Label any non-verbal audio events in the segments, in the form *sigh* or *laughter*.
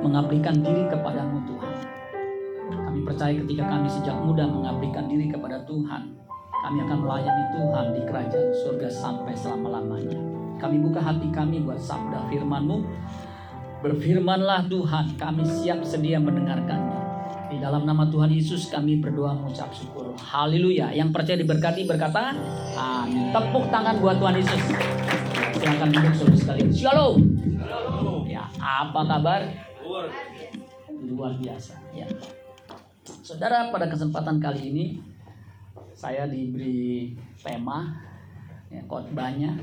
mengabdikan diri kepadamu Tuhan. Kami percaya ketika kami sejak muda mengabdikan diri kepada Tuhan, kami akan melayani Tuhan di kerajaan surga sampai selama-lamanya. Kami buka hati kami buat sabda firman-Mu. Berfirmanlah Tuhan, kami siap sedia mendengarkannya. Di dalam nama Tuhan Yesus kami berdoa mengucap syukur. Haleluya. Yang percaya diberkati berkata, amin. Tepuk tangan buat Tuhan Yesus. Silahkan duduk saudara sekalian. Shalom. Ya, apa kabar? Luar biasa. Ya. Saudara, pada kesempatan kali ini saya diberi tema ya, khotbahnya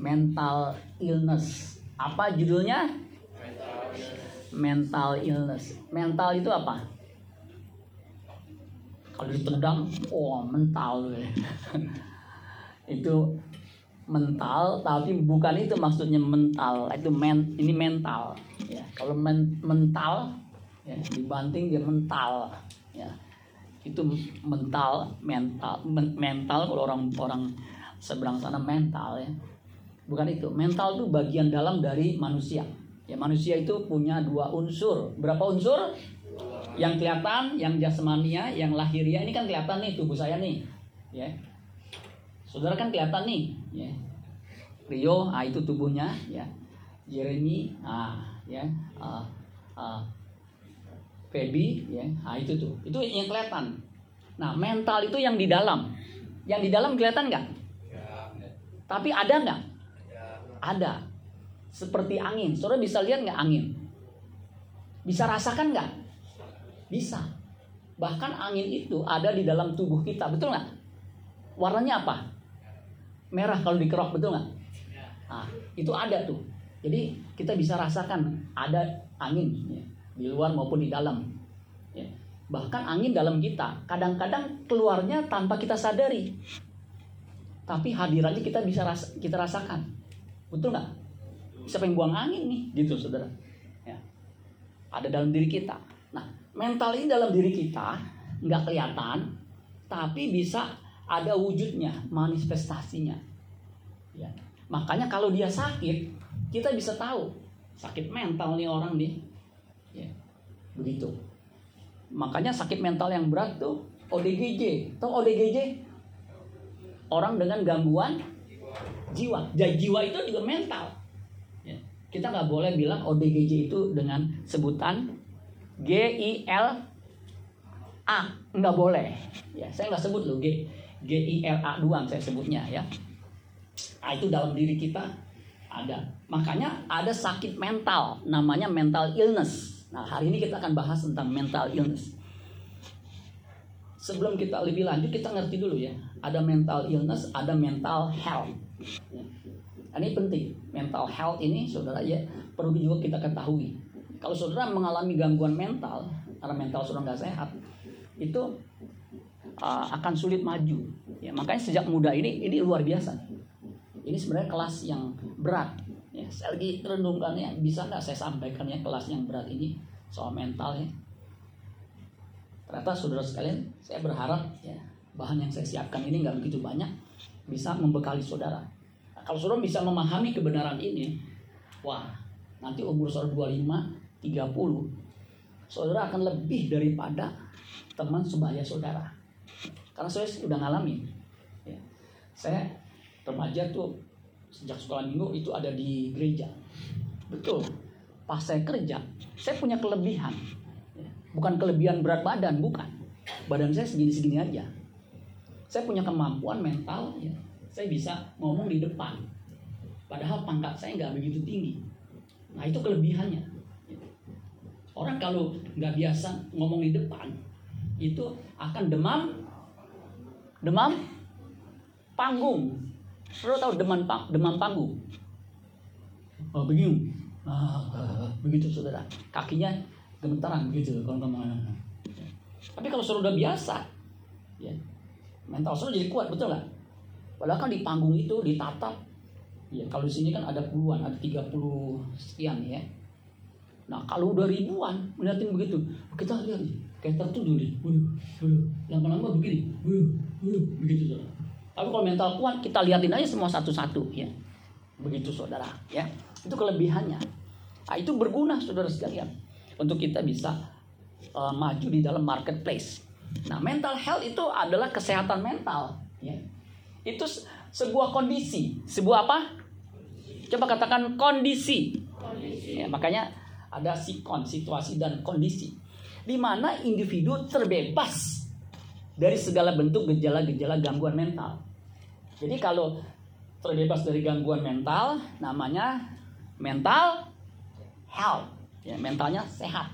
mental illness. Apa judulnya? Mental illness. Mental itu apa? Kalau ditendang, oh mental. *laughs* itu mental, tapi bukan itu maksudnya mental. Itu men, ini mental. Ya, kalau men, mental, ya, dibanting dia mental. Ya, itu mental mental men, mental kalau orang orang seberang sana mental ya. Bukan itu. Mental itu bagian dalam dari manusia. Ya manusia itu punya dua unsur. Berapa unsur? Yang kelihatan yang jasmania yang lahiria ini kan kelihatan nih tubuh saya nih. Ya saudara kan kelihatan nih ya. Rio ah itu tubuhnya ya. Jeremy ah ya. Ah, ah, Feby ya. Nah itu tuh. Itu yang kelihatan. Nah mental itu yang di dalam. Yang di dalam kelihatan nggak? Tapi ada nggak? Ada. Seperti angin. Saudara bisa lihat nggak angin? Bisa rasakan nggak? Bisa. Bahkan angin itu ada di dalam tubuh kita. Betul nggak? Warnanya apa merah kalau dikerok betul nggak nah, itu ada tuh jadi kita bisa rasakan ada angin ya di luar maupun di dalam. Ya. Bahkan angin dalam kita, kadang-kadang keluarnya tanpa kita sadari. Tapi hadirannya kita bisa ras kita rasakan. Betul nggak? Siapa yang buang angin nih? Gitu saudara. Ya. Ada dalam diri kita. Nah, mental ini dalam diri kita nggak kelihatan, tapi bisa ada wujudnya, manifestasinya. Ya. Makanya kalau dia sakit, kita bisa tahu sakit mental nih orang nih Ya, begitu. Makanya sakit mental yang berat tuh ODGJ. Tahu ODGJ? Orang dengan gangguan jiwa. Jadi jiwa itu juga mental. Ya. Kita nggak boleh bilang ODGJ itu dengan sebutan G I L A. Nggak boleh. Ya, saya nggak sebut loh G G I L A doang saya sebutnya ya. Nah, itu dalam diri kita ada. Makanya ada sakit mental, namanya mental illness. Nah, hari ini kita akan bahas tentang mental illness. Sebelum kita lebih lanjut, kita ngerti dulu ya. Ada mental illness, ada mental health. Ya. Ini penting. Mental health ini, saudara ya, perlu juga kita ketahui. Kalau saudara mengalami gangguan mental, karena mental saudara nggak sehat, itu uh, akan sulit maju. Ya, makanya sejak muda ini, ini luar biasa. Ini sebenarnya kelas yang berat Ya, saya lagi renungkannya, bisa nggak saya sampaikan ya kelas yang berat ini soal mental ya. Ternyata saudara sekalian, saya berharap ya bahan yang saya siapkan ini nggak begitu banyak bisa membekali saudara. Nah, kalau saudara bisa memahami kebenaran ini, wah nanti umur saudara 25, 30, saudara akan lebih daripada teman sebaya saudara. Karena saya sudah ngalamin. Ya. Saya remaja tuh sejak sekolah minggu itu ada di gereja. Betul. Pas saya kerja, saya punya kelebihan. Ya. Bukan kelebihan berat badan, bukan. Badan saya segini-segini aja. Saya punya kemampuan mental, ya. saya bisa ngomong di depan. Padahal pangkat saya nggak begitu tinggi. Nah itu kelebihannya. Orang kalau nggak biasa ngomong di depan, itu akan demam, demam panggung, Saudara tahu demam pang, demam panggung? Oh, bingung. Ah, begitu saudara. Kakinya gemetaran begitu kalau ngomong. Tapi kalau saudara udah biasa, ya, mental saudara jadi kuat, betul nggak? Padahal kan di panggung itu ditatap. Ya, kalau di sini kan ada puluhan, ada 30 sekian ya. Nah, kalau udah ribuan, melihatin begitu, kita lihat nih, kayak tertuduh nih. Lama-lama begini. Begitu saudara. Tapi kalau mental kuat, kita lihatin aja semua satu-satu ya. Begitu saudara ya. Itu kelebihannya. Nah, itu berguna saudara sekalian. untuk kita bisa uh, maju di dalam marketplace. Nah, mental health itu adalah kesehatan mental. Ya. Itu sebuah kondisi, sebuah apa? Coba katakan kondisi. kondisi. Ya, makanya ada sikon, situasi dan kondisi, di mana individu terbebas dari segala bentuk gejala-gejala gangguan mental. Jadi kalau terbebas dari gangguan mental, namanya mental health. Ya, mentalnya sehat.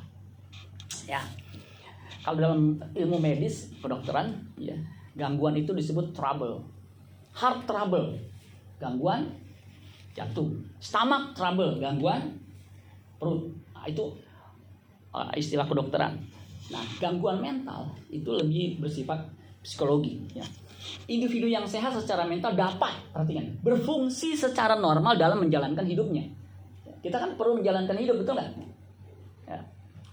Ya. Kalau dalam ilmu medis, kedokteran, ya, gangguan itu disebut trouble. Heart trouble, gangguan jantung. Stomach trouble, gangguan perut. Nah, itu uh, istilah kedokteran. Nah, gangguan mental itu lebih bersifat psikologi. Ya. Individu yang sehat secara mental dapat, perhatikan, berfungsi secara normal dalam menjalankan hidupnya. Kita kan perlu menjalankan hidup, betul nggak? Ya.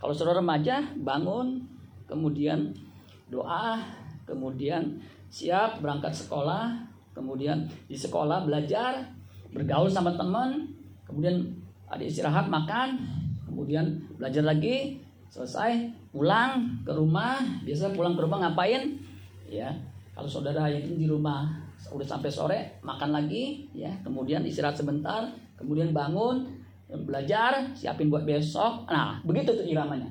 Kalau saudara remaja, bangun, kemudian doa, kemudian siap berangkat sekolah, kemudian di sekolah belajar, bergaul sama teman, kemudian ada istirahat, makan, kemudian belajar lagi, selesai pulang ke rumah biasa pulang ke rumah ngapain? Ya kalau saudara yakin di rumah udah sampai sore makan lagi ya. Kemudian istirahat sebentar kemudian bangun belajar siapin buat besok. Nah begitu tuh iramanya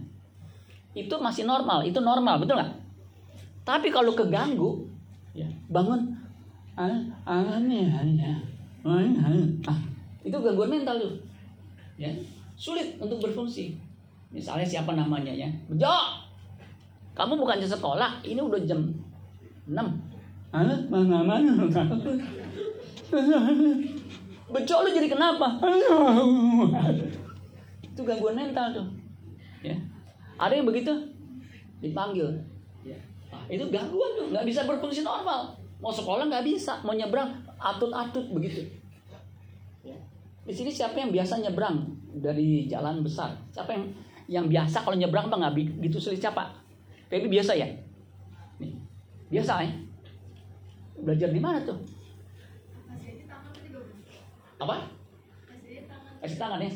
itu masih normal itu normal betul nggak? Tapi kalau keganggu ya bangun aneh aneh. Ah itu gangguan mental tuh ya. Sulit untuk berfungsi Misalnya siapa namanya ya? Bejo. Kamu bukan bukannya sekolah, ini udah jam 6. Hah? Mana mana? Bejo lu jadi kenapa? Itu gangguan mental tuh. Ya. Ada yang begitu dipanggil. Ya. Itu gangguan tuh, nggak bisa berfungsi normal. Mau sekolah nggak bisa, mau nyebrang atut-atut begitu. Ya. Di sini siapa yang biasa nyebrang dari jalan besar? Siapa yang yang biasa kalau nyebrang bang nggak gitu sulit siapa? Tapi biasa ya? Nih, biasa ya? Belajar di mana tuh? Apa? Kasih tangan ya. *laughs*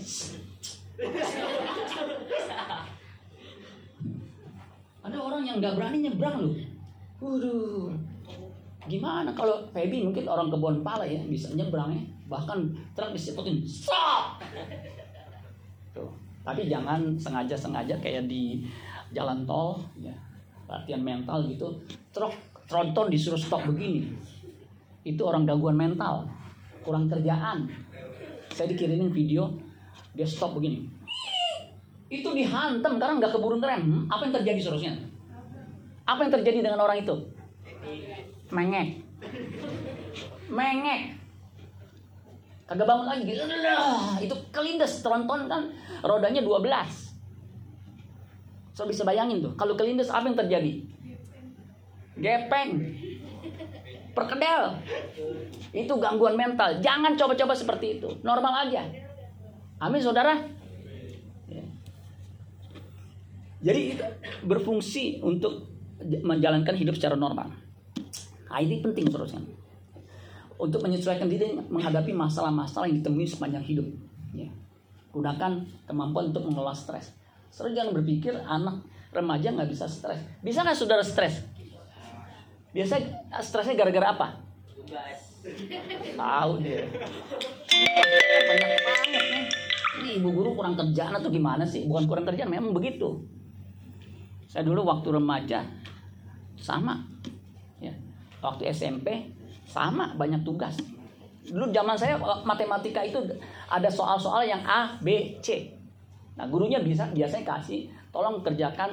Ada orang yang nggak berani nyebrang loh. Waduh. Gimana kalau Feby mungkin orang kebun pala ya bisa nyebrang ya. Bahkan truk disepotin. Stop! Tapi jangan sengaja-sengaja kayak di jalan tol, ya, latihan mental gitu. Truk tronton disuruh stop begini. Itu orang gangguan mental, kurang kerjaan. Saya dikirimin video, dia stop begini. Itu dihantam karena nggak keburu. Hmm, apa yang terjadi seharusnya? Apa yang terjadi dengan orang itu? Mengek. Mengek kagak bangun lagi. Gitu. Itu kelindes tronton kan. Rodanya 12 so bisa bayangin tuh kalau kelindes apa yang terjadi? Gepeng. Perkedel. Itu gangguan mental. Jangan coba-coba seperti itu. Normal aja. Amin saudara. Jadi berfungsi untuk menjalankan hidup secara normal. Nah, ini penting terusnya untuk menyesuaikan diri menghadapi masalah-masalah yang ditemui sepanjang hidup. Ya. Gunakan kemampuan untuk mengelola stres. Saudara jangan berpikir anak remaja nggak bisa stres. Bisa nggak saudara stres? Biasa stresnya gara-gara apa? Tahu deh. Banyak banget nih. Ini ibu guru kurang kerjaan atau gimana sih? Bukan kurang kerjaan, memang begitu. Saya dulu waktu remaja sama. Ya. Waktu SMP sama banyak tugas. Dulu zaman saya eh, matematika itu ada soal-soal yang A, B, C. Nah gurunya bisa biasanya kasih tolong kerjakan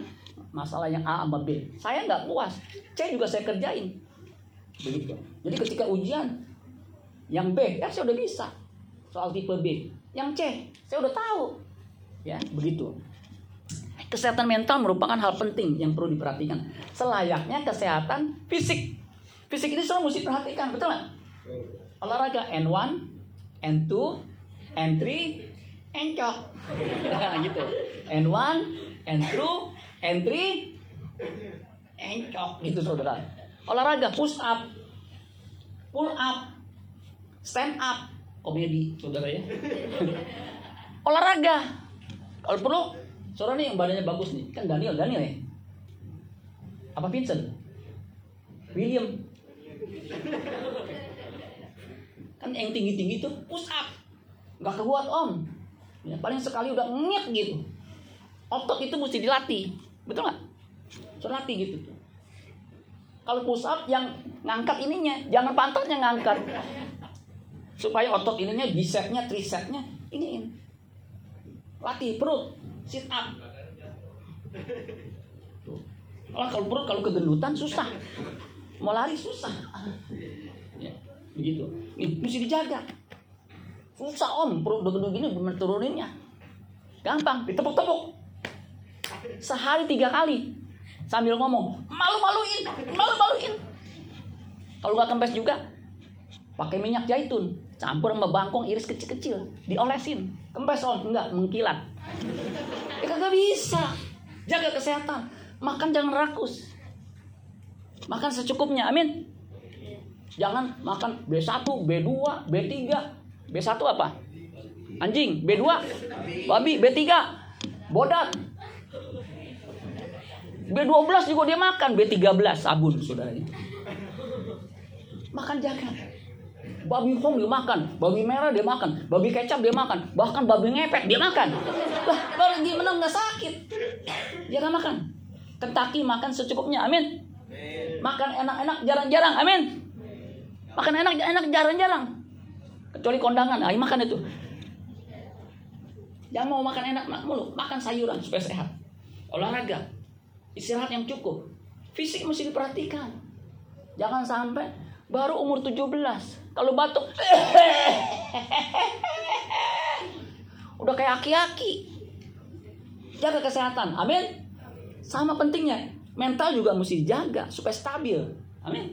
masalah yang A sama B. Saya nggak puas, C juga saya kerjain. Begitu. Jadi ketika ujian yang B, ya saya udah bisa soal tipe B. Yang C, saya udah tahu. Ya, begitu. Kesehatan mental merupakan hal penting yang perlu diperhatikan. Selayaknya kesehatan fisik. Fisik ini semua mesti perhatikan, betul nggak? Olahraga N1, N2, N3, encok. gitu. N1, N2, N3, encok gitu saudara. Olahraga push up, pull up, stand up, komedi saudara ya. *laughs* Olahraga. Kalau perlu Saudara nih yang badannya bagus nih, kan Daniel, Daniel ya? Apa Vincent? William. Kan yang tinggi-tinggi tuh push up. Gak kuat om. Ya, paling sekali udah ngek gitu. Otot itu mesti dilatih. Betul nggak? Latih gitu tuh. Kalau push up yang ngangkat ininya, jangan pantatnya ngangkat. Supaya otot ininya, bicepnya, tricepnya, ini, ini. Latih perut, sit up. Kalau kalau perut kalau kegendutan susah. Mau lari susah. Ya, begitu. Ini mesti dijaga. Susah om, perut udah gini gini turuninnya. Gampang, ditepuk-tepuk. Sehari tiga kali. Sambil ngomong, malu-maluin, malu-maluin. Kalau nggak kempes juga, pakai minyak zaitun, campur sama bangkong iris kecil-kecil, diolesin. Kempes om, enggak mengkilat. Ya kagak bisa. Jaga kesehatan. Makan jangan rakus. Makan secukupnya. Amin. Jangan makan B1, B2, B3. B1 apa? Anjing. B2, babi. B3, bodat. B12 juga dia makan. B13, sabun saudaranya. Makan jaga. Babi hong dia makan, babi merah dia makan, babi kecap dia makan, bahkan babi ngepet dia makan. Lah, kalau gimana nggak sakit? Jangan makan. Kentucky makan secukupnya, amin. Makan enak-enak jarang-jarang, amin. Makan enak-enak jarang-jarang. Kecuali kondangan, ayo makan itu. Jangan mau makan enak mulu, makan sayuran supaya sehat. Olahraga, istirahat yang cukup. Fisik mesti diperhatikan. Jangan sampai baru umur 17 kalau batuk *laughs* udah kayak aki-aki jaga kesehatan amin sama pentingnya mental juga mesti dijaga supaya stabil. Amin.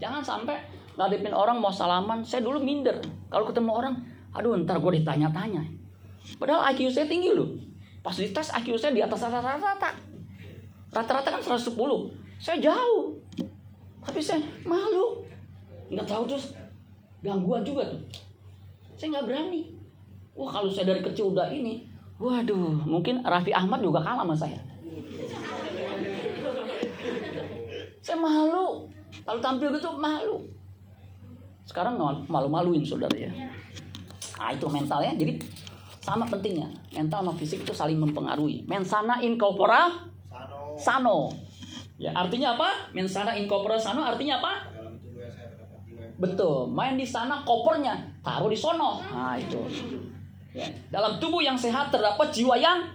Jangan sampai ngadepin orang mau salaman saya dulu minder. Kalau ketemu orang aduh ntar gue ditanya-tanya. Padahal IQ saya tinggi loh. Pas dites IQ saya di atas rata-rata. Rata-rata kan 110 saya jauh. Tapi saya malu. Nggak tahu terus. Gangguan juga tuh. Saya nggak berani. Wah kalau saya dari kecil udah ini, waduh, mungkin Raffi Ahmad juga kalah sama saya. Saya malu. Kalau tampil gitu malu. Sekarang malu-maluin saudara ya. Nah itu mentalnya. Jadi sama pentingnya. Mental sama fisik itu saling mempengaruhi. Mensana in corpora sano. sano. Ya, artinya apa? Mensana in corpora sano artinya apa? Betul, main di sana kopernya taruh di sono. Nah, itu. Ya. Dalam tubuh yang sehat terdapat jiwa yang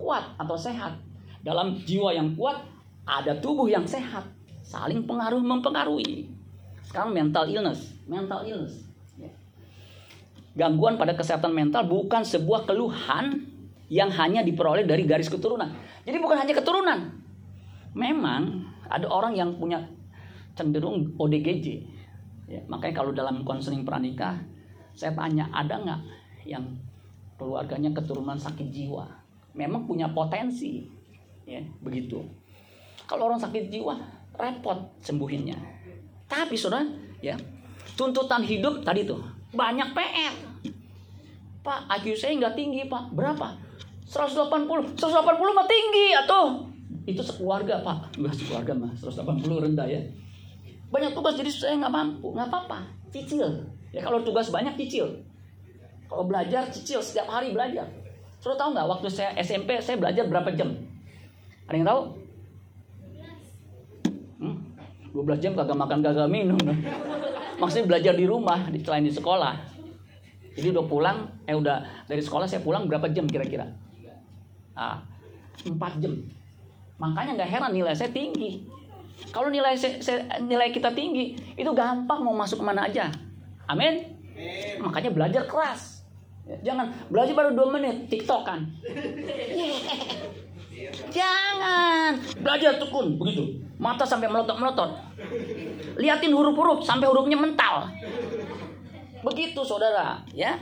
kuat atau sehat. Dalam jiwa yang kuat ada tubuh yang sehat. Saling pengaruh mempengaruhi. Sekarang mental illness, mental illness. Ya. Gangguan pada kesehatan mental bukan sebuah keluhan yang hanya diperoleh dari garis keturunan. Jadi bukan hanya keturunan, memang ada orang yang punya cenderung ODGJ. Ya, makanya kalau dalam konseling pranikah, saya tanya ada nggak yang keluarganya keturunan sakit jiwa? Memang punya potensi, ya begitu. Kalau orang sakit jiwa repot sembuhinnya. Tapi saudara, ya tuntutan hidup tadi tuh banyak PR. Pak, IQ saya nggak tinggi pak. Berapa? 180. 180 mah tinggi atau itu sekeluarga pak nggak sekeluarga mah 180 rendah ya banyak tugas jadi saya nggak mampu nggak apa-apa cicil ya kalau tugas banyak cicil kalau belajar cicil setiap hari belajar Sudah tahu nggak waktu saya SMP saya belajar berapa jam ada yang tahu? 12 jam kagak makan kagak minum maksudnya belajar di rumah di selain di sekolah jadi udah pulang eh udah dari sekolah saya pulang berapa jam kira-kira ah 4 jam Makanya nggak heran nilai saya tinggi. Kalau nilai saya, saya, nilai kita tinggi, itu gampang mau masuk ke mana aja. Amin. Makanya belajar keras. Jangan belajar baru dua menit TikTok kan. Belajar tekun begitu. Mata sampai melotot-melotot. Liatin huruf-huruf sampai hurufnya mental. Begitu saudara, ya.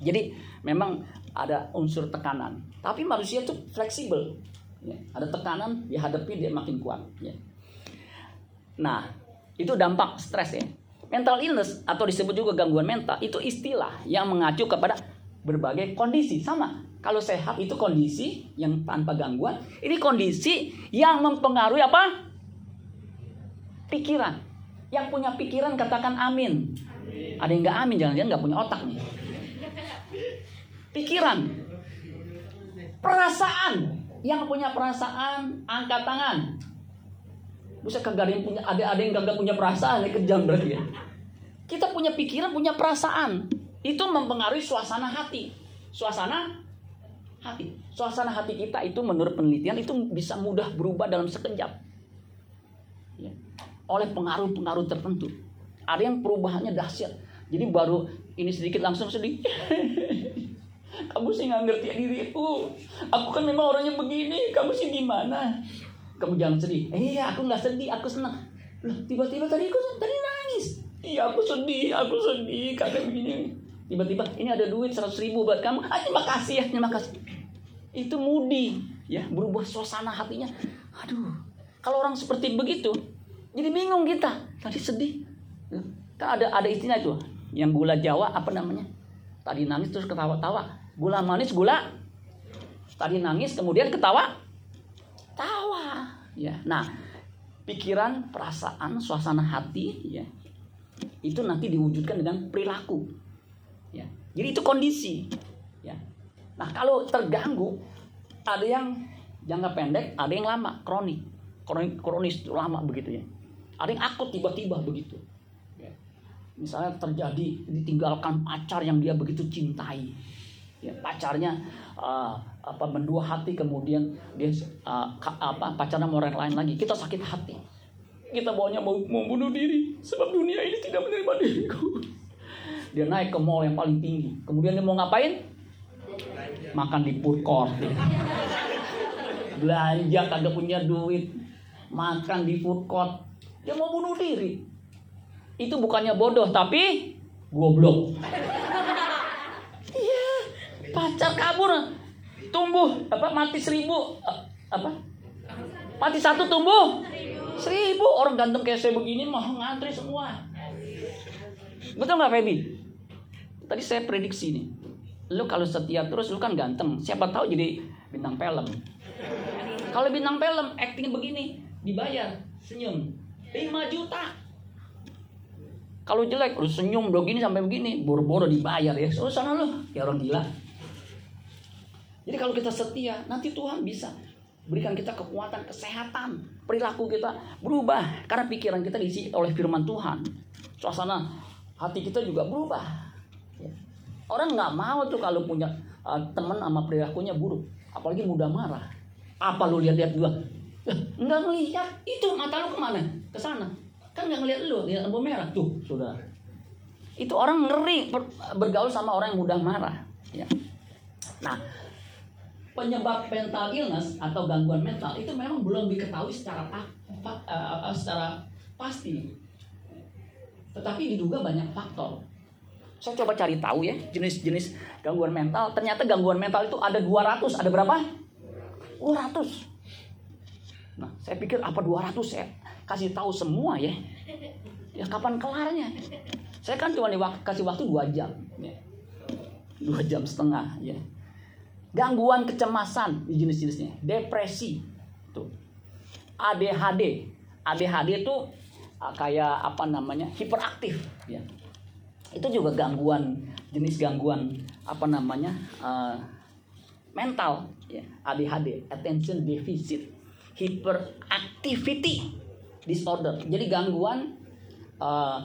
Jadi memang ada unsur tekanan. Tapi manusia itu fleksibel. Ya, ada tekanan dihadapi dia makin kuat. Ya. Nah, itu dampak stres ya. Mental illness atau disebut juga gangguan mental itu istilah yang mengacu kepada berbagai kondisi sama Kalau sehat itu kondisi yang tanpa gangguan. Ini kondisi yang mempengaruhi apa? Pikiran. Yang punya pikiran katakan amin. Ada yang nggak amin, jangan-jangan nggak punya otak nih. Pikiran. Perasaan. Yang punya perasaan, angkat tangan. Buset kagak ada yang punya, ada ada yang kagak punya perasaan, ini kejam berarti ya. Kita punya pikiran, punya perasaan. Itu mempengaruhi suasana hati. Suasana hati. Suasana hati kita itu menurut penelitian itu bisa mudah berubah dalam sekejap. Ya. Oleh pengaruh-pengaruh tertentu. Ada yang perubahannya dahsyat. Jadi baru ini sedikit langsung sedih. *laughs* kamu sih nggak ngerti diriku. Aku kan memang orangnya begini. Kamu sih gimana? Kamu jangan sedih. Eh, iya, aku nggak sedih. Aku senang. Loh, tiba-tiba tadi aku tadi nangis. Iya, aku sedih. Aku sedih karena begini. Tiba-tiba ini ada duit seratus ribu buat kamu. Ah, terima kasih ya, terima kasih. Itu mudi, ya berubah suasana hatinya. Aduh, kalau orang seperti begitu, jadi bingung kita. Tadi sedih, kan ada ada istilah itu, yang gula Jawa apa namanya? Tadi nangis terus ketawa-tawa. Gula manis, gula. Tadi nangis kemudian ketawa, tawa. Ya, nah pikiran, perasaan, suasana hati, ya itu nanti diwujudkan dengan perilaku Ya. Jadi itu kondisi. Ya. Nah kalau terganggu, ada yang jangka pendek, ada yang lama, kronik. Kronik kronis lama begitu ya. Ada yang akut tiba-tiba begitu. Ya. Misalnya terjadi ditinggalkan pacar yang dia begitu cintai. Ya, pacarnya uh, apa mendua hati kemudian dia uh, apa pacarnya mau orang lain lagi kita sakit hati kita bawanya mau, mau bunuh diri sebab dunia ini tidak menerima diriku dia naik ke mall yang paling tinggi. Kemudian dia mau ngapain? Makan di food court. Belanja kagak punya duit. Makan di food court. Dia mau bunuh diri. Itu bukannya bodoh tapi goblok. Iya, pacar kabur. Tumbuh apa mati seribu apa? Mati satu tumbuh seribu orang ganteng kayak saya begini mau ngantri semua. Betul nggak Feby? Tadi saya prediksi nih. Lu kalau setia terus lu kan ganteng. Siapa tahu jadi bintang film. Kalau bintang film acting begini dibayar senyum 5 juta. Kalau jelek lu senyum begini sampai begini, boro-boro dibayar ya. So sana lu, ya orang gila. Jadi kalau kita setia, nanti Tuhan bisa berikan kita kekuatan, kesehatan, perilaku kita berubah karena pikiran kita diisi oleh firman Tuhan. Suasana hati kita juga berubah. Orang nggak mau tuh kalau punya uh, teman sama perilakunya buruk, apalagi mudah marah. Apa lu lihat-lihat gua? Enggak ngelihat. Itu mata lu ke mana? Ke sana. Kan nggak ngelihat lu, lihat lampu merah tuh, sudah. Itu orang ngeri bergaul sama orang yang mudah marah. Ya. Nah, penyebab mental illness atau gangguan mental itu memang belum diketahui secara pa, pa, uh, secara pasti. Tetapi diduga banyak faktor. Saya coba cari tahu ya jenis-jenis gangguan mental. Ternyata gangguan mental itu ada 200. Ada berapa? 200. Nah, saya pikir apa 200 saya kasih tahu semua ya. Ya kapan kelarnya? Saya kan cuma kasih waktu 2 jam. Ya. 2 jam setengah ya. Gangguan kecemasan di jenis-jenisnya. Depresi. Tuh. ADHD. ADHD itu ah, kayak apa namanya? hiperaktif ya itu juga gangguan jenis gangguan apa namanya uh, mental ya ADHD attention deficit hyperactivity disorder. Jadi gangguan uh,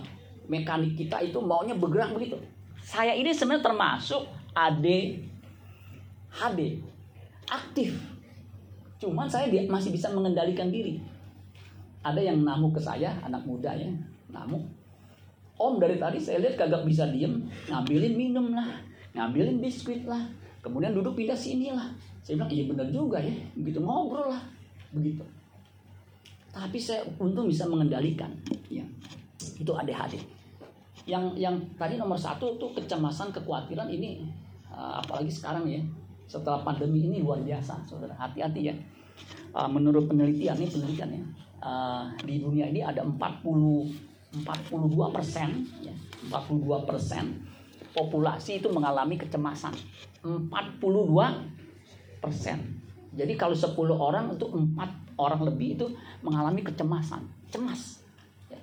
mekanik kita itu maunya bergerak begitu. Saya ini sebenarnya termasuk ADHD aktif. Cuman saya masih bisa mengendalikan diri. Ada yang namuk ke saya anak muda ya namuk Om dari tadi saya lihat kagak bisa diem, ngambilin minum lah, ngambilin biskuit lah, kemudian duduk pindah sini lah. Saya bilang iya benar juga ya, begitu ngobrol lah, begitu. Tapi saya untung bisa mengendalikan, ya itu ADHD. Yang yang tadi nomor satu tuh kecemasan, kekhawatiran ini uh, apalagi sekarang ya, setelah pandemi ini luar biasa, saudara. Hati-hati ya. Uh, menurut penelitian ini penelitian ya, uh, di dunia ini ada 40 42 persen, ya, 42 persen populasi itu mengalami kecemasan. 42 persen. Jadi kalau 10 orang itu empat orang lebih itu mengalami kecemasan, cemas, ya.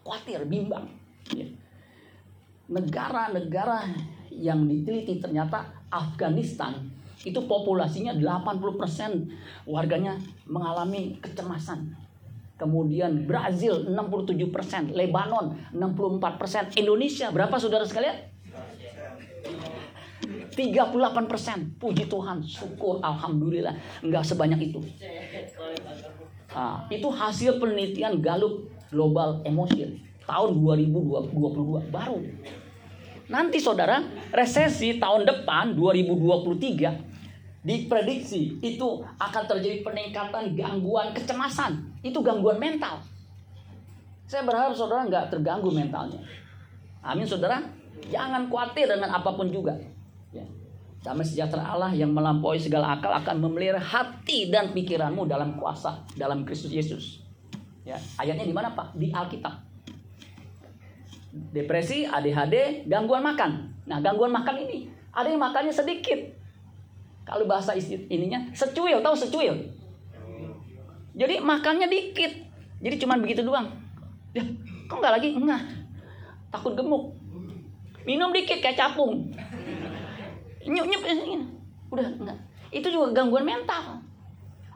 khawatir, bimbang. Ya. Negara-negara yang diteliti ternyata Afghanistan itu populasinya 80% warganya mengalami kecemasan. Kemudian Brazil 67%, Lebanon 64%, Indonesia berapa saudara sekalian? 38 persen. Puji Tuhan, syukur, alhamdulillah, nggak sebanyak itu. Nah, itu hasil penelitian Gallup Global Emotion tahun 2022 baru. Nanti saudara, resesi tahun depan 2023 diprediksi itu akan terjadi peningkatan gangguan kecemasan. Itu gangguan mental. Saya berharap saudara nggak terganggu mentalnya. Amin saudara. Jangan khawatir dengan apa pun juga. Ya. Damai sejahtera Allah yang melampaui segala akal akan memelihara hati dan pikiranmu dalam kuasa dalam Kristus Yesus. Ya, ayatnya di mana Pak? Di Alkitab. Depresi, ADHD, gangguan makan. Nah, gangguan makan ini ada yang makannya sedikit. Kalau bahasa ininya secuil, tahu secuil? Jadi makannya dikit. Jadi cuma begitu doang. Ya, kok nggak lagi? Enggak. Takut gemuk. Minum dikit kayak capung nyuk nyuk udah enggak itu juga gangguan mental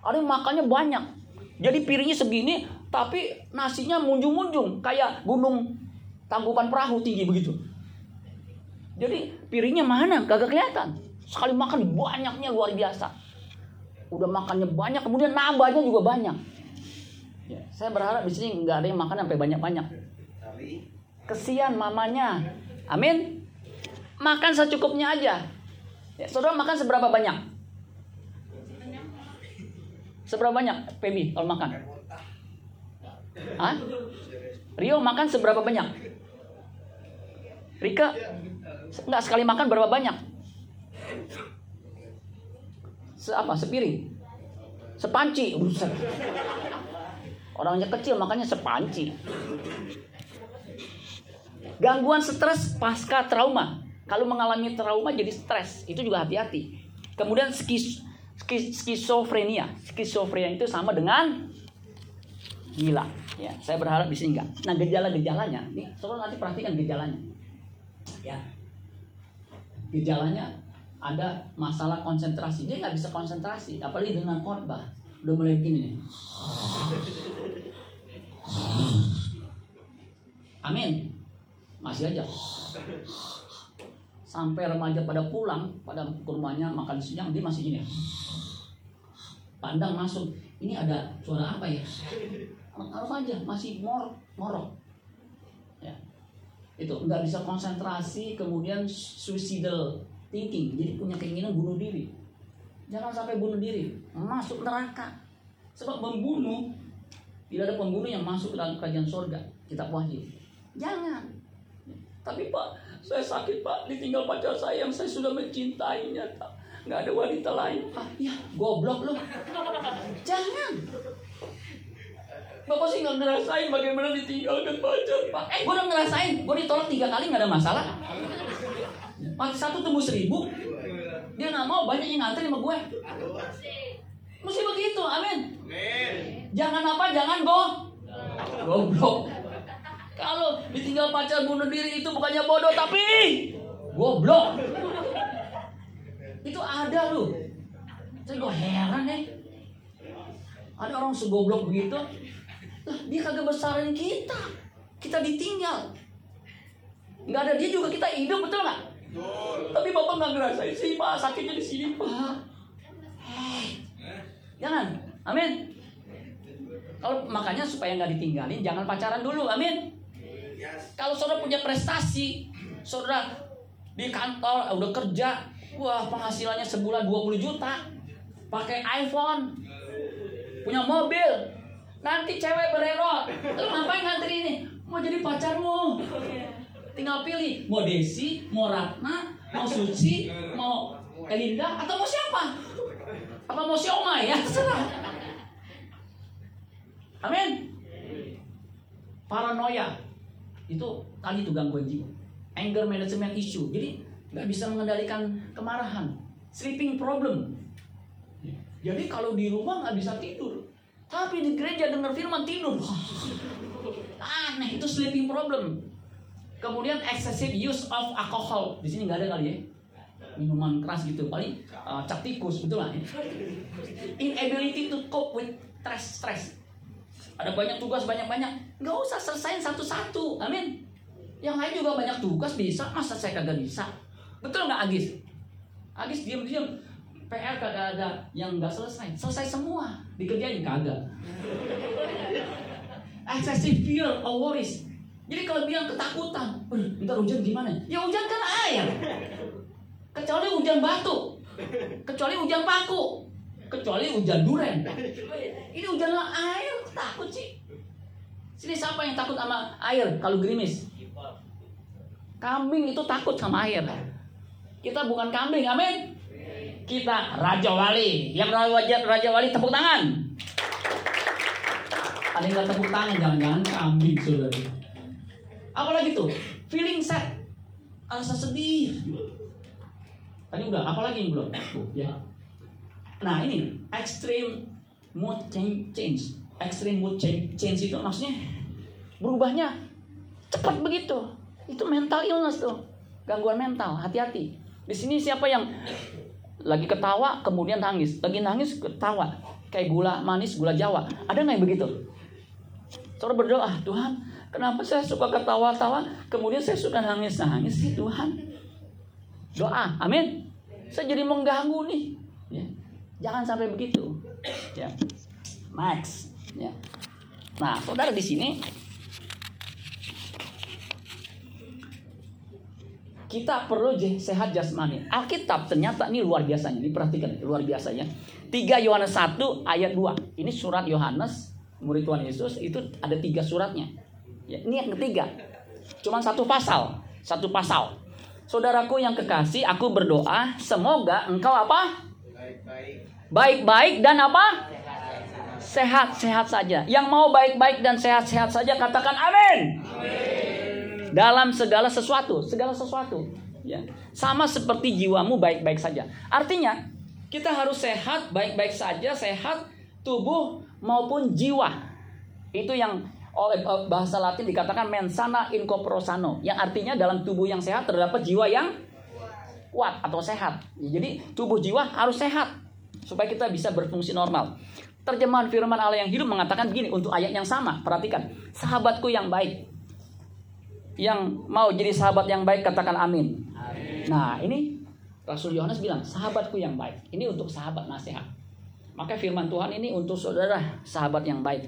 ada yang makannya banyak jadi piringnya segini tapi nasinya munjung-munjung kayak gunung tanggupan perahu tinggi begitu jadi piringnya mana kagak kelihatan sekali makan banyaknya luar biasa udah makannya banyak kemudian nambahnya juga banyak ya, saya berharap di sini nggak ada yang makan sampai banyak-banyak kesian mamanya amin makan secukupnya aja Ya, saudara makan seberapa banyak? Seberapa banyak, Pebi, kalau makan? Hah? Rio makan seberapa banyak? Rika? Enggak, sekali makan berapa banyak? Se apa? Sepiring? Sepanci? Orangnya kecil makanya sepanci. Gangguan stres pasca trauma. Kalau mengalami trauma jadi stres, itu juga hati-hati. Kemudian skis, skis, skizofrenia. Skizofrenia itu sama dengan gila. Ya, saya berharap di sini enggak. Nah, gejala-gejalanya, nih, saudara nanti perhatikan gejalanya. Ya. Gejalanya ada masalah konsentrasi. Dia nggak bisa konsentrasi, apalagi dengan khotbah. Udah mulai gini nih. Amin. Masih aja sampai remaja pada pulang pada rumahnya makan siang dia masih gini pandang masuk ini ada suara apa ya remaja masih mor morok ya itu nggak bisa konsentrasi kemudian suicidal thinking jadi punya keinginan bunuh diri jangan sampai bunuh diri masuk neraka sebab membunuh tidak ada pembunuh yang masuk dalam kerajaan surga kita wahyu jangan tapi pak saya sakit pak, ditinggal pacar saya yang saya sudah mencintainya. Nggak ada wanita lain. Ah, ya, goblok loh. Jangan. Bapak sih nggak ngerasain bagaimana ditinggalkan pacar. Pak, eh gue udah ngerasain. Gue ditolak tiga kali nggak ada masalah. Mati satu tunggu seribu. Dia nggak mau banyak yang ngantri sama gue. Mesti begitu, amin. Jangan apa, jangan go. Goblok. Kalau ditinggal pacar bunuh diri itu bukannya bodoh tapi goblok. Itu ada loh. Saya gue heran nih. Ada orang segoblok begitu. Lah, dia kagak besarin kita. Kita ditinggal. Nggak ada dia juga kita hidup betul nggak? Tapi bapak nggak ngerasain sih pak sakitnya di sini pak. Hei, jangan. Amin. Kalau makanya supaya nggak ditinggalin, jangan pacaran dulu. Amin. Kalau saudara punya prestasi, saudara di kantor udah kerja, wah penghasilannya sebulan 20 juta, pakai iPhone, punya mobil, nanti cewek bererot, lu ngapain ngantri ini? Mau jadi pacarmu, tinggal pilih mau Desi, mau Ratna, mau Suci, mau Elinda, atau mau siapa? Apa mau Sioma ya? Terserah. Amin. Paranoia itu tadi itu gangguan jiwa anger management issue jadi nggak bisa mengendalikan kemarahan sleeping problem Jadi kalau di rumah nggak bisa tidur. Tapi di gereja dengar firman tidur. *laughs* Aneh, itu sleeping problem. Kemudian excessive use of alcohol. Di sini nggak ada kali ya. Minuman keras gitu, paling uh, cap tikus, betul lah. Ya? Inability to cope with stress, stress. Ada banyak tugas banyak-banyak, nggak usah selesaiin satu-satu. Amin. Yang lain juga banyak tugas bisa, masa saya kagak bisa? Betul nggak Agis? Agis diam-diam, PR kagak ada yang nggak selesai. Selesai semua. Dikerjain kagak. Excessive fear or worries. Jadi kalau bilang ketakutan, ntar hujan gimana? Ya hujan kan air. Kecuali hujan batu. Kecuali hujan paku. Kecuali hujan duren. Ini hujan air, takut sih. Sini siapa yang takut sama air kalau gerimis? Kambing itu takut sama air. Kita bukan kambing, amin kita Raja Wali. Yang Raja, Raja Wali tepuk tangan. Ada yang gak tepuk tangan, jangan-jangan kambing saudara. Apalagi tuh, feeling sad, rasa sedih. Tadi udah, apalagi yang belum? ya. Nah ini extreme mood change. Extreme mood change, change itu maksudnya berubahnya cepat begitu. Itu mental illness tuh, gangguan mental. Hati-hati. Di sini siapa yang lagi ketawa kemudian nangis lagi nangis ketawa kayak gula manis gula jawa ada nggak yang begitu saudara berdoa Tuhan kenapa saya suka ketawa-tawa kemudian saya suka nangis nangis sih Tuhan doa amin saya jadi mengganggu nih ya. jangan sampai begitu ya Max ya nah saudara di sini kita perlu sehat jasmani. Alkitab ternyata ini luar biasanya. Ini perhatikan, luar biasanya. 3 Yohanes 1 ayat 2. Ini surat Yohanes, murid Tuhan Yesus, itu ada tiga suratnya. Ya, ini yang ketiga. Cuman satu pasal. Satu pasal. Saudaraku yang kekasih, aku berdoa, semoga engkau apa? Baik-baik dan apa? Sehat-sehat saja. Yang mau baik-baik dan sehat-sehat saja, katakan amin. amin dalam segala sesuatu, segala sesuatu. Ya. Sama seperti jiwamu baik-baik saja. Artinya, kita harus sehat, baik-baik saja, sehat tubuh maupun jiwa. Itu yang oleh eh, bahasa Latin dikatakan mensana in corpore sano, yang artinya dalam tubuh yang sehat terdapat jiwa yang kuat atau sehat. Jadi tubuh jiwa harus sehat supaya kita bisa berfungsi normal. Terjemahan firman Allah yang hidup mengatakan begini untuk ayat yang sama. Perhatikan, sahabatku yang baik, yang mau jadi sahabat yang baik katakan amin. amin. Nah ini Rasul Yohanes bilang sahabatku yang baik. Ini untuk sahabat nasihat. Maka firman Tuhan ini untuk saudara sahabat yang baik.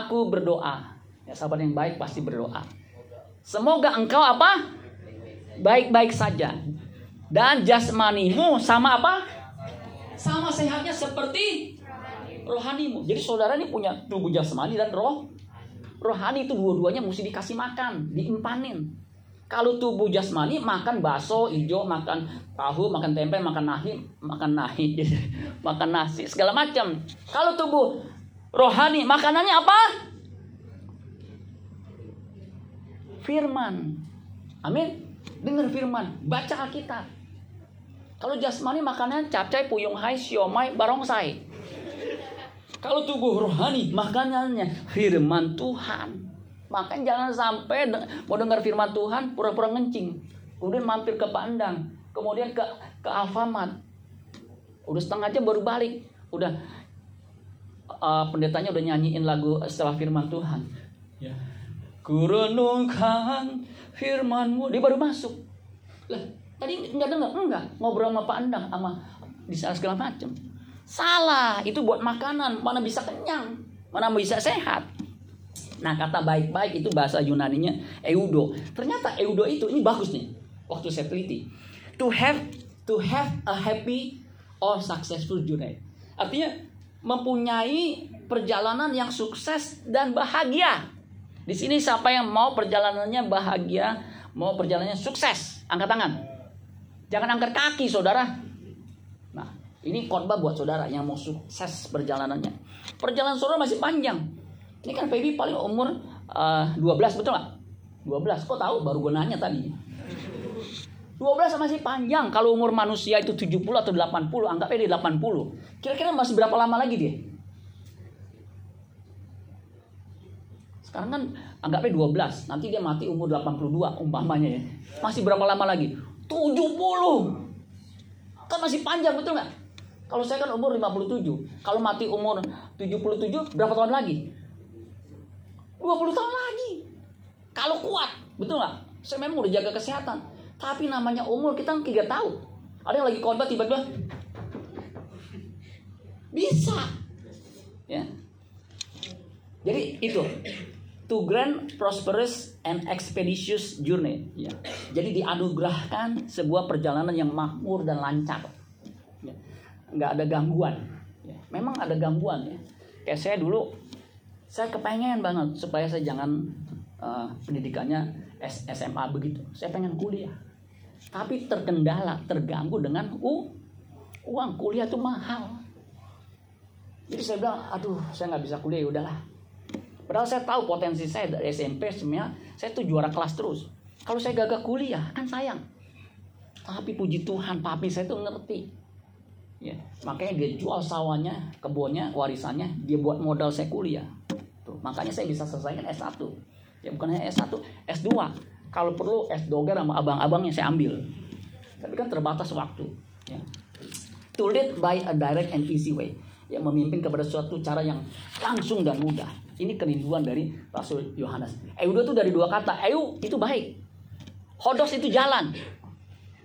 Aku berdoa. Ya sahabat yang baik pasti berdoa. Semoga engkau apa? Baik-baik saja. Dan jasmanimu sama apa? Sama sehatnya seperti rohanimu. Jadi saudara ini punya tubuh jasmani dan roh rohani itu dua-duanya mesti dikasih makan, diimpanin. Kalau tubuh jasmani makan bakso hijau, makan tahu, makan tempe, makan nahi, makan nahi, *laughs* makan nasi, segala macam. Kalau tubuh rohani makanannya apa? Firman. Amin. Dengar firman, baca Alkitab. Kalau jasmani makanannya capcay, puyung hai, siomay, barongsai. Kalau tubuh rohani, makanannya firman Tuhan. Makan jangan sampai mau dengar firman Tuhan pura-pura ngencing. Kemudian mampir ke Pandang, kemudian ke ke Alfamart. Udah setengah jam baru balik. Udah uh, pendetanya udah nyanyiin lagu setelah firman Tuhan. Ya. Kurenungkan firmanmu. Dia baru masuk. Lah, tadi nggak dengar? Enggak. Ngobrol sama Pak Andang sama di segala macam. Salah, itu buat makanan, mana bisa kenyang, mana bisa sehat. Nah, kata baik-baik itu bahasa Yunaninya eudo. Ternyata eudo itu ini bagus nih. Waktu saya teliti. To have to have a happy or successful journey. Artinya mempunyai perjalanan yang sukses dan bahagia. Di sini siapa yang mau perjalanannya bahagia, mau perjalanannya sukses? Angkat tangan. Jangan angkat kaki, saudara. Ini khotbah buat saudara yang mau sukses perjalanannya. Perjalanan saudara masih panjang. Ini kan baby paling umur uh, eh, 12 betul nggak? 12. Kok tahu? Baru gue nanya tadi. 12 12 masih panjang. Kalau umur manusia itu 70 atau 80, anggapnya dia 80. Kira-kira masih berapa lama lagi dia? Sekarang kan anggapnya 12, nanti dia mati umur 82 umpamanya ya. Masih berapa lama lagi? 70. Kan masih panjang betul nggak? Kalau saya kan umur 57. Kalau mati umur 77 berapa tahun lagi? 20 tahun lagi. Kalau kuat, betul nggak? Saya memang udah jaga kesehatan. Tapi namanya umur kita kan tiga tahun. Ada yang lagi khotbah tiba-tiba bisa. Ya. Jadi itu to grant prosperous and expeditious journey. Ya. Jadi dianugerahkan sebuah perjalanan yang makmur dan lancar. Ya. Nggak ada gangguan. Ya. Memang ada gangguan ya. Kayak saya dulu, saya kepengen banget supaya saya jangan uh, pendidikannya SMA begitu. Saya pengen kuliah. Tapi terkendala, terganggu dengan uh, uang kuliah itu mahal. Jadi saya bilang, aduh saya nggak bisa kuliah, ya udahlah Padahal saya tahu potensi saya dari SMP sebenarnya saya tuh juara kelas terus. Kalau saya gagal kuliah kan sayang. Tapi puji Tuhan papi saya tuh ngerti. Ya, makanya dia jual sawahnya, kebunnya, warisannya, dia buat modal saya kuliah. Tuh, makanya saya bisa selesaikan S1. Ya bukan hanya S1, S2. Kalau perlu S doger sama abang-abangnya saya ambil. Tapi kan terbatas waktu. Ya. To lead by a direct and easy way. Ya, memimpin kepada suatu cara yang langsung dan mudah. Ini kerinduan dari Rasul Yohanes. Eudo itu dari dua kata. Eu itu baik. Hodos itu jalan.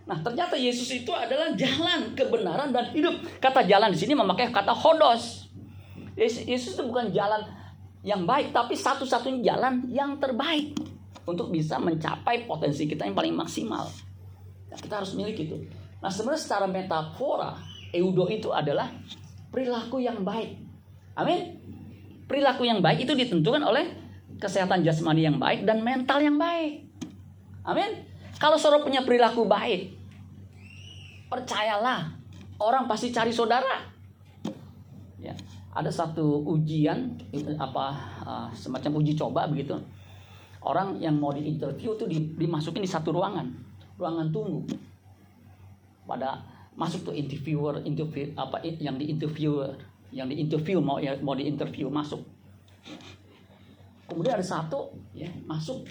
Nah, ternyata Yesus itu adalah jalan kebenaran dan hidup. Kata jalan di sini memakai kata hodos. Yesus itu bukan jalan yang baik, tapi satu-satunya jalan yang terbaik untuk bisa mencapai potensi kita yang paling maksimal. Nah, kita harus miliki itu. Nah, sebenarnya secara metafora, eudo itu adalah perilaku yang baik. Amin. Perilaku yang baik itu ditentukan oleh kesehatan jasmani yang baik dan mental yang baik. Amin. Kalau saudara punya perilaku baik, percayalah orang pasti cari saudara. Ya, ada satu ujian apa uh, semacam uji coba begitu. Orang yang mau diinterview tuh dimasukin di satu ruangan, ruangan tunggu. Pada masuk tuh interviewer, interview apa yang di interviewer yang diinterview mau ya mau diinterview masuk. Kemudian ada satu ya masuk.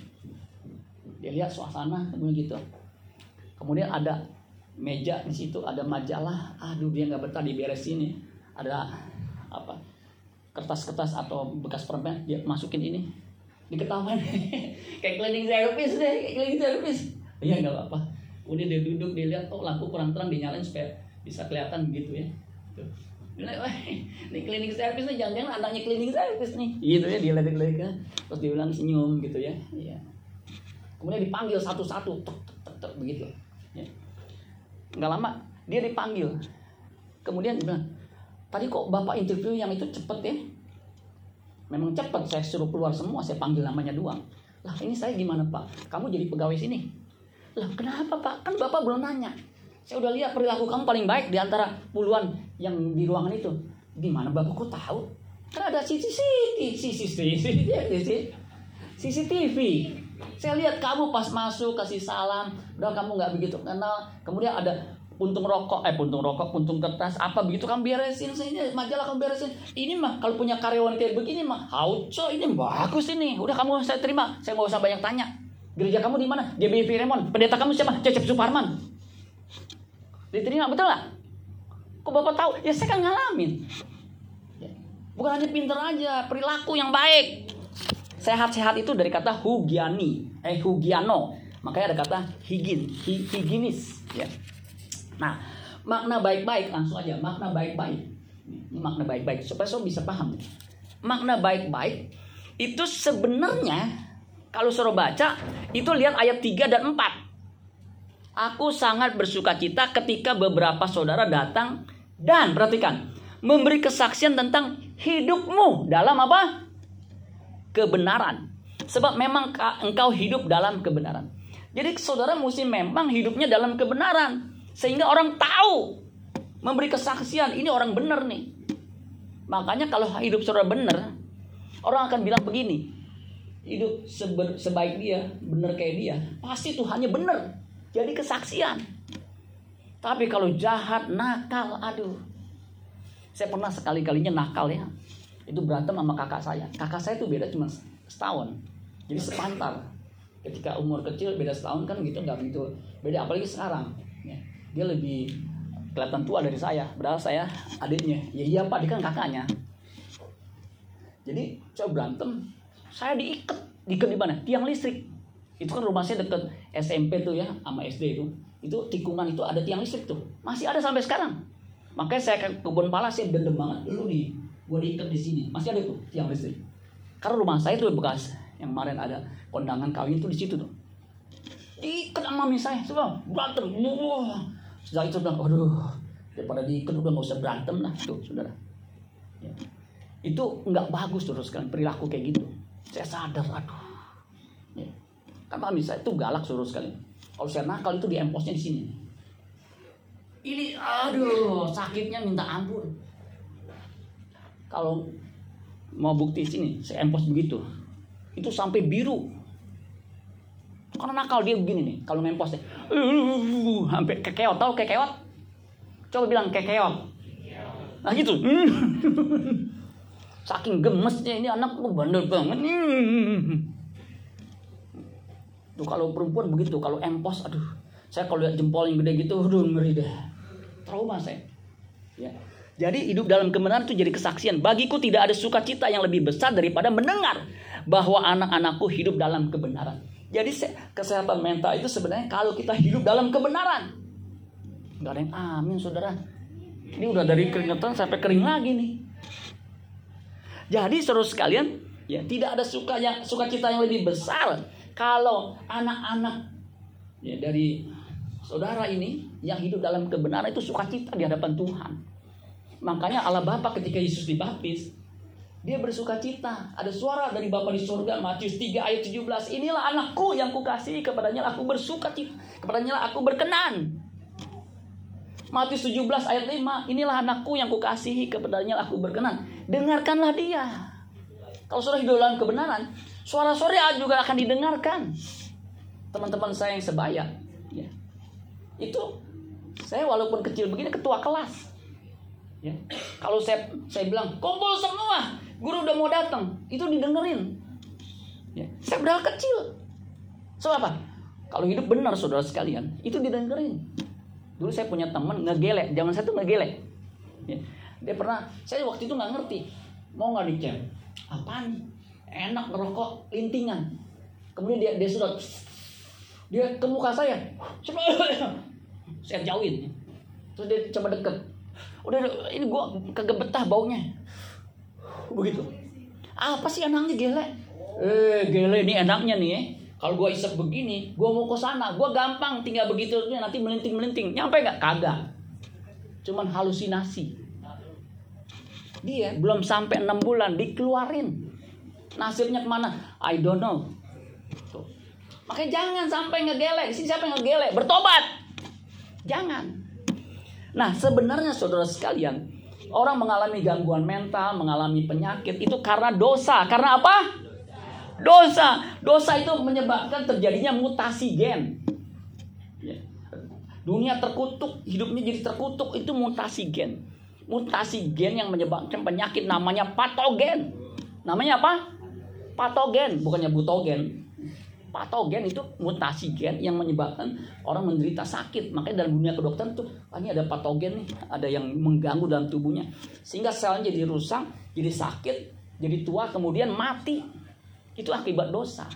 Dia lihat suasana kemudian gitu. Kemudian ada meja di situ ada majalah. Aduh dia nggak betah diberesin ini. Ada apa kertas-kertas atau bekas permen dia masukin ini diketahuan *laughs* kayak cleaning service deh kayak cleaning service. Iya nggak apa-apa. Kemudian dia duduk dia lihat oh lampu kurang terang dinyalain supaya bisa kelihatan gitu ya. Tuh. *laughs* Ini cleaning service nih jangan-jangan anaknya cleaning service nih. Gitu ya dia lihat kan. Terus dia bilang senyum gitu ya. Iya. kemudian dipanggil satu-satu tuk, tuk, tuk, begitu. Ya. nggak lama dia dipanggil. Kemudian dia bilang tadi kok bapak interview yang itu cepet ya memang cepet saya suruh keluar semua saya panggil namanya doang. Lah ini saya gimana pak? Kamu jadi pegawai sini? Lah kenapa pak? Kan bapak belum nanya. Saya udah lihat perilaku kamu paling baik di antara puluhan yang di ruangan itu. Gimana bapak? Kok tahu? Kan ada CCTV, CCTV, CCTV. Saya lihat kamu pas masuk kasih salam, udah kamu nggak begitu kenal. Kemudian ada puntung rokok, eh puntung rokok, puntung kertas, apa begitu kamu beresin saya majalah kamu beresin. Ini mah kalau punya karyawan kayak begini mah, hauco ini bagus ini. Udah kamu saya terima, saya nggak usah banyak tanya. Gereja kamu di mana? GBI Firemon. Pendeta kamu siapa? Cecep Suparman. Diterima betul nggak? Kok bapak tahu? Ya saya kan ngalamin. Ya. Bukan hanya pinter aja, perilaku yang baik. Sehat-sehat itu dari kata hugiani, eh hugiano. Makanya ada kata higin, hi, higinis. Ya. Nah, makna baik-baik langsung aja, makna baik-baik. Makna baik-baik supaya so bisa paham. Makna baik-baik itu sebenarnya kalau suruh baca itu lihat ayat 3 dan 4. Aku sangat bersuka cita ketika beberapa saudara datang dan perhatikan memberi kesaksian tentang hidupmu dalam apa? Kebenaran. Sebab memang engkau hidup dalam kebenaran. Jadi saudara mesti memang hidupnya dalam kebenaran sehingga orang tahu memberi kesaksian ini orang benar nih. Makanya kalau hidup saudara benar, orang akan bilang begini, hidup sebaik dia, benar kayak dia, pasti Tuhannya benar. jadi kesaksian. Tapi kalau jahat, nakal, aduh. Saya pernah sekali-kalinya nakal ya. Itu berantem sama kakak saya. Kakak saya itu beda cuma setahun. Jadi sepantar. Ketika umur kecil beda setahun kan gitu nggak begitu beda apalagi sekarang. Dia lebih kelihatan tua dari saya. Padahal saya adiknya. Ya iya pak, dia kan kakaknya. Jadi saya berantem, saya diikat. Diikat di mana? Tiang listrik. Itu kan rumah saya deket SMP tuh ya, sama SD itu. Itu tikungan itu ada tiang listrik tuh. Masih ada sampai sekarang. Makanya saya ke kebun pala saya dendam banget. Lu di gua diikat di sini. Masih ada tuh tiang listrik. Karena rumah saya tuh bekas yang kemarin ada kondangan kawin tuh di situ tuh. Diikat sama mami saya, coba berantem. Wah. Setelah itu bilang, aduh, daripada diikat udah nggak usah berantem lah tuh, saudara. Ya. Itu nggak bagus terus kan perilaku kayak gitu. Saya sadar, aduh. Ya. Mami saya itu galak suruh sekali. Kalau saya nakal itu di emposnya di sini. Ini aduh sakitnya minta ampun. Kalau mau bukti sini, saya empos begitu. Itu sampai biru. Karena nakal dia begini nih, kalau ngempos deh. Uh, *laughs* sampai kekeot, tahu kekeot? Coba bilang kekeot. Nah gitu. *laughs* Saking gemesnya ini anak lu bandel banget. *laughs* Tuh kalau perempuan begitu, kalau empos, aduh, saya kalau lihat jempol yang gede gitu, aduh ngeri deh. Trauma saya. Ya. Jadi hidup dalam kebenaran itu jadi kesaksian. Bagiku tidak ada sukacita yang lebih besar daripada mendengar bahwa anak-anakku hidup dalam kebenaran. Jadi kesehatan mental itu sebenarnya kalau kita hidup dalam kebenaran. Gak ada yang amin saudara. Ini udah dari keringetan sampai kering lagi nih. Jadi seru sekalian, ya tidak ada suka yang sukacita yang lebih besar kalau anak-anak ya dari saudara ini yang hidup dalam kebenaran itu sukacita di hadapan Tuhan. Makanya Allah Bapa ketika Yesus dibaptis, dia bersuka cita. Ada suara dari Bapa di surga, Matius 3 ayat 17. Inilah anakku yang kukasihi, kepadanya aku bersuka cita, kepadanya aku berkenan. Matius 17 ayat 5, inilah anakku yang kukasihi, kepadanya aku berkenan. Dengarkanlah dia. Kalau sudah hidup dalam kebenaran, suara-suara juga akan didengarkan. Teman-teman saya yang sebaya, ya. Itu saya walaupun kecil begini ketua kelas. Ya. Kalau saya saya bilang kumpul semua, guru udah mau datang, itu didengerin. Ya. Saya berapa kecil. So apa? Kalau hidup benar saudara sekalian, itu didengerin. Dulu saya punya teman ngegelek, saya tuh ngegelek. Ya. Dia pernah, saya waktu itu nggak ngerti, mau nggak dicek? Apaan? Enak ngerokok lintingan. Kemudian dia dia sudah dia ke muka saya, saya jauhin. Terus dia coba deket, udah ini gua kagak betah baunya begitu. Apa sih enaknya gele? Eh gele ini enaknya nih ya kalau gua isep begini gua mau ke sana. Gua gampang tinggal begitu nanti melinting melinting nyampe nggak? Kagak. Cuman halusinasi. Dia belum sampai enam bulan dikeluarin. Nasibnya ke mana? I don't know. Makanya jangan sampai ngegelek sini siapa yang ngegelek bertobat. Jangan. Nah, sebenarnya saudara sekalian, orang mengalami gangguan mental, mengalami penyakit itu karena dosa. Karena apa? Dosa. Dosa itu menyebabkan terjadinya mutasi gen. Ya. Dunia terkutuk, hidupnya jadi terkutuk itu mutasi gen. Mutasi gen yang menyebabkan penyakit namanya patogen. Namanya apa? Patogen, bukannya butogen patogen itu mutasi gen yang menyebabkan orang menderita sakit. Makanya dalam dunia kedokteran tuh ah, ini ada patogen nih, ada yang mengganggu dalam tubuhnya sehingga selnya jadi rusak, jadi sakit, jadi tua kemudian mati. Itu akibat dosa.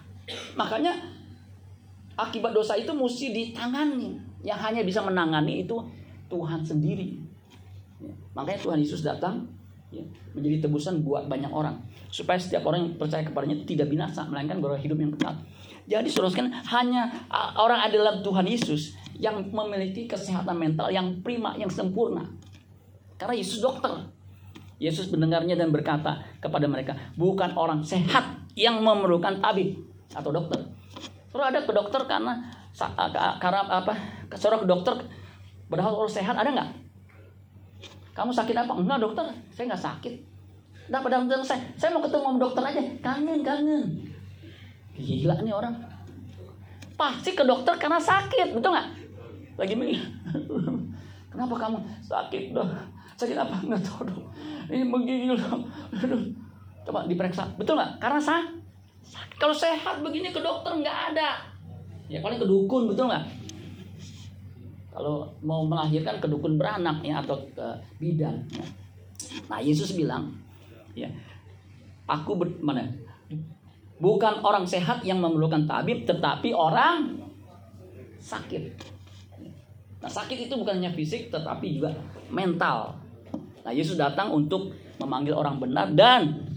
Makanya akibat dosa itu mesti ditangani. Yang hanya bisa menangani itu Tuhan sendiri. Ya. Makanya Tuhan Yesus datang ya, menjadi tebusan buat banyak orang supaya setiap orang yang percaya kepadanya tidak binasa melainkan beroleh hidup yang kekal. Jadi sekalian hanya orang adalah Tuhan Yesus yang memiliki kesehatan mental yang prima, yang sempurna. Karena Yesus dokter. Yesus mendengarnya dan berkata kepada mereka, bukan orang sehat yang memerlukan tabib atau dokter. Saudara ada ke dokter karena karena apa? Saudara ke dokter padahal orang sehat ada nggak? Kamu sakit apa? Enggak dokter, saya nggak sakit. Nah pada dokter saya, saya mau ketemu dokter aja. Kangen, kangen. Gila nih orang. pasti ke dokter karena sakit, betul nggak? Lagi begini. Kenapa kamu sakit dok? Sakit apa? Nggak tahu dok. Ini menggigil dok. Coba diperiksa, betul nggak? Karena. Sakit. Kalau sehat begini ke dokter nggak ada. Ya paling ke dukun, betul nggak? Kalau mau melahirkan ke dukun beranak ya atau ke bidan. Ya. Nah Yesus bilang, ya, aku ber, mana? Bukan orang sehat yang memerlukan tabib, tetapi orang sakit. Nah, sakit itu bukan hanya fisik, tetapi juga mental. Nah, Yesus datang untuk memanggil orang benar dan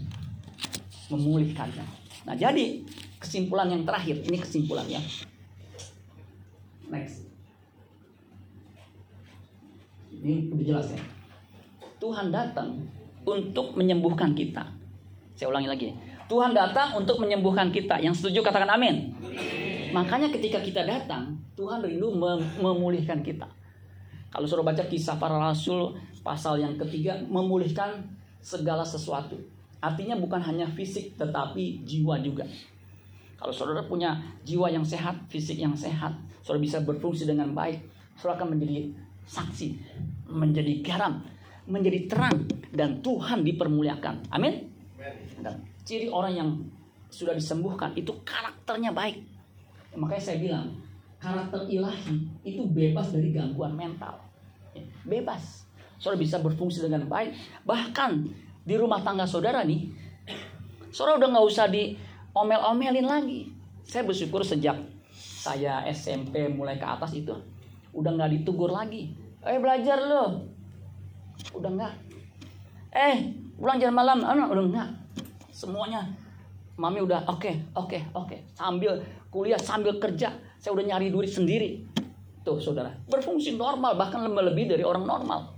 memulihkannya. Nah, jadi kesimpulan yang terakhir, ini kesimpulan ya. Next. Ini udah jelas ya. Tuhan datang untuk menyembuhkan kita. Saya ulangi lagi. Tuhan datang untuk menyembuhkan kita. Yang setuju katakan amin. Makanya ketika kita datang, Tuhan rindu mem memulihkan kita. Kalau suruh baca kisah para rasul pasal yang ketiga, memulihkan segala sesuatu. Artinya bukan hanya fisik tetapi jiwa juga. Kalau saudara punya jiwa yang sehat, fisik yang sehat, saudara bisa berfungsi dengan baik, saudara akan menjadi saksi, menjadi garam, menjadi terang dan Tuhan dipermuliakan. Amin. Dan ciri orang yang sudah disembuhkan itu karakternya baik. Makanya saya bilang karakter ilahi itu bebas dari gangguan mental. Bebas. Saudara bisa berfungsi dengan baik. Bahkan di rumah tangga saudara nih, saudara udah nggak usah diomel-omelin lagi. Saya bersyukur sejak saya SMP mulai ke atas itu udah nggak ditugur lagi. Eh belajar loh. Udah nggak. Eh pulang jam malam, anak udah nggak. Semuanya Mami udah oke, okay, oke, okay, oke. Okay. Sambil kuliah, sambil kerja, saya udah nyari duit sendiri. Tuh, saudara, berfungsi normal, bahkan lebih dari orang normal.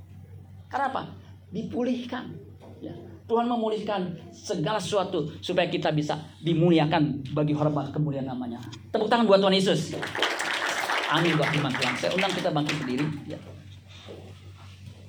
Karena apa? Dipulihkan. Ya. Tuhan memulihkan segala sesuatu supaya kita bisa dimuliakan bagi hormat kemuliaan namanya. Tepuk tangan buat Tuhan Yesus. Amin buat iman Tuhan. Saya undang kita bangkit berdiri. Ya.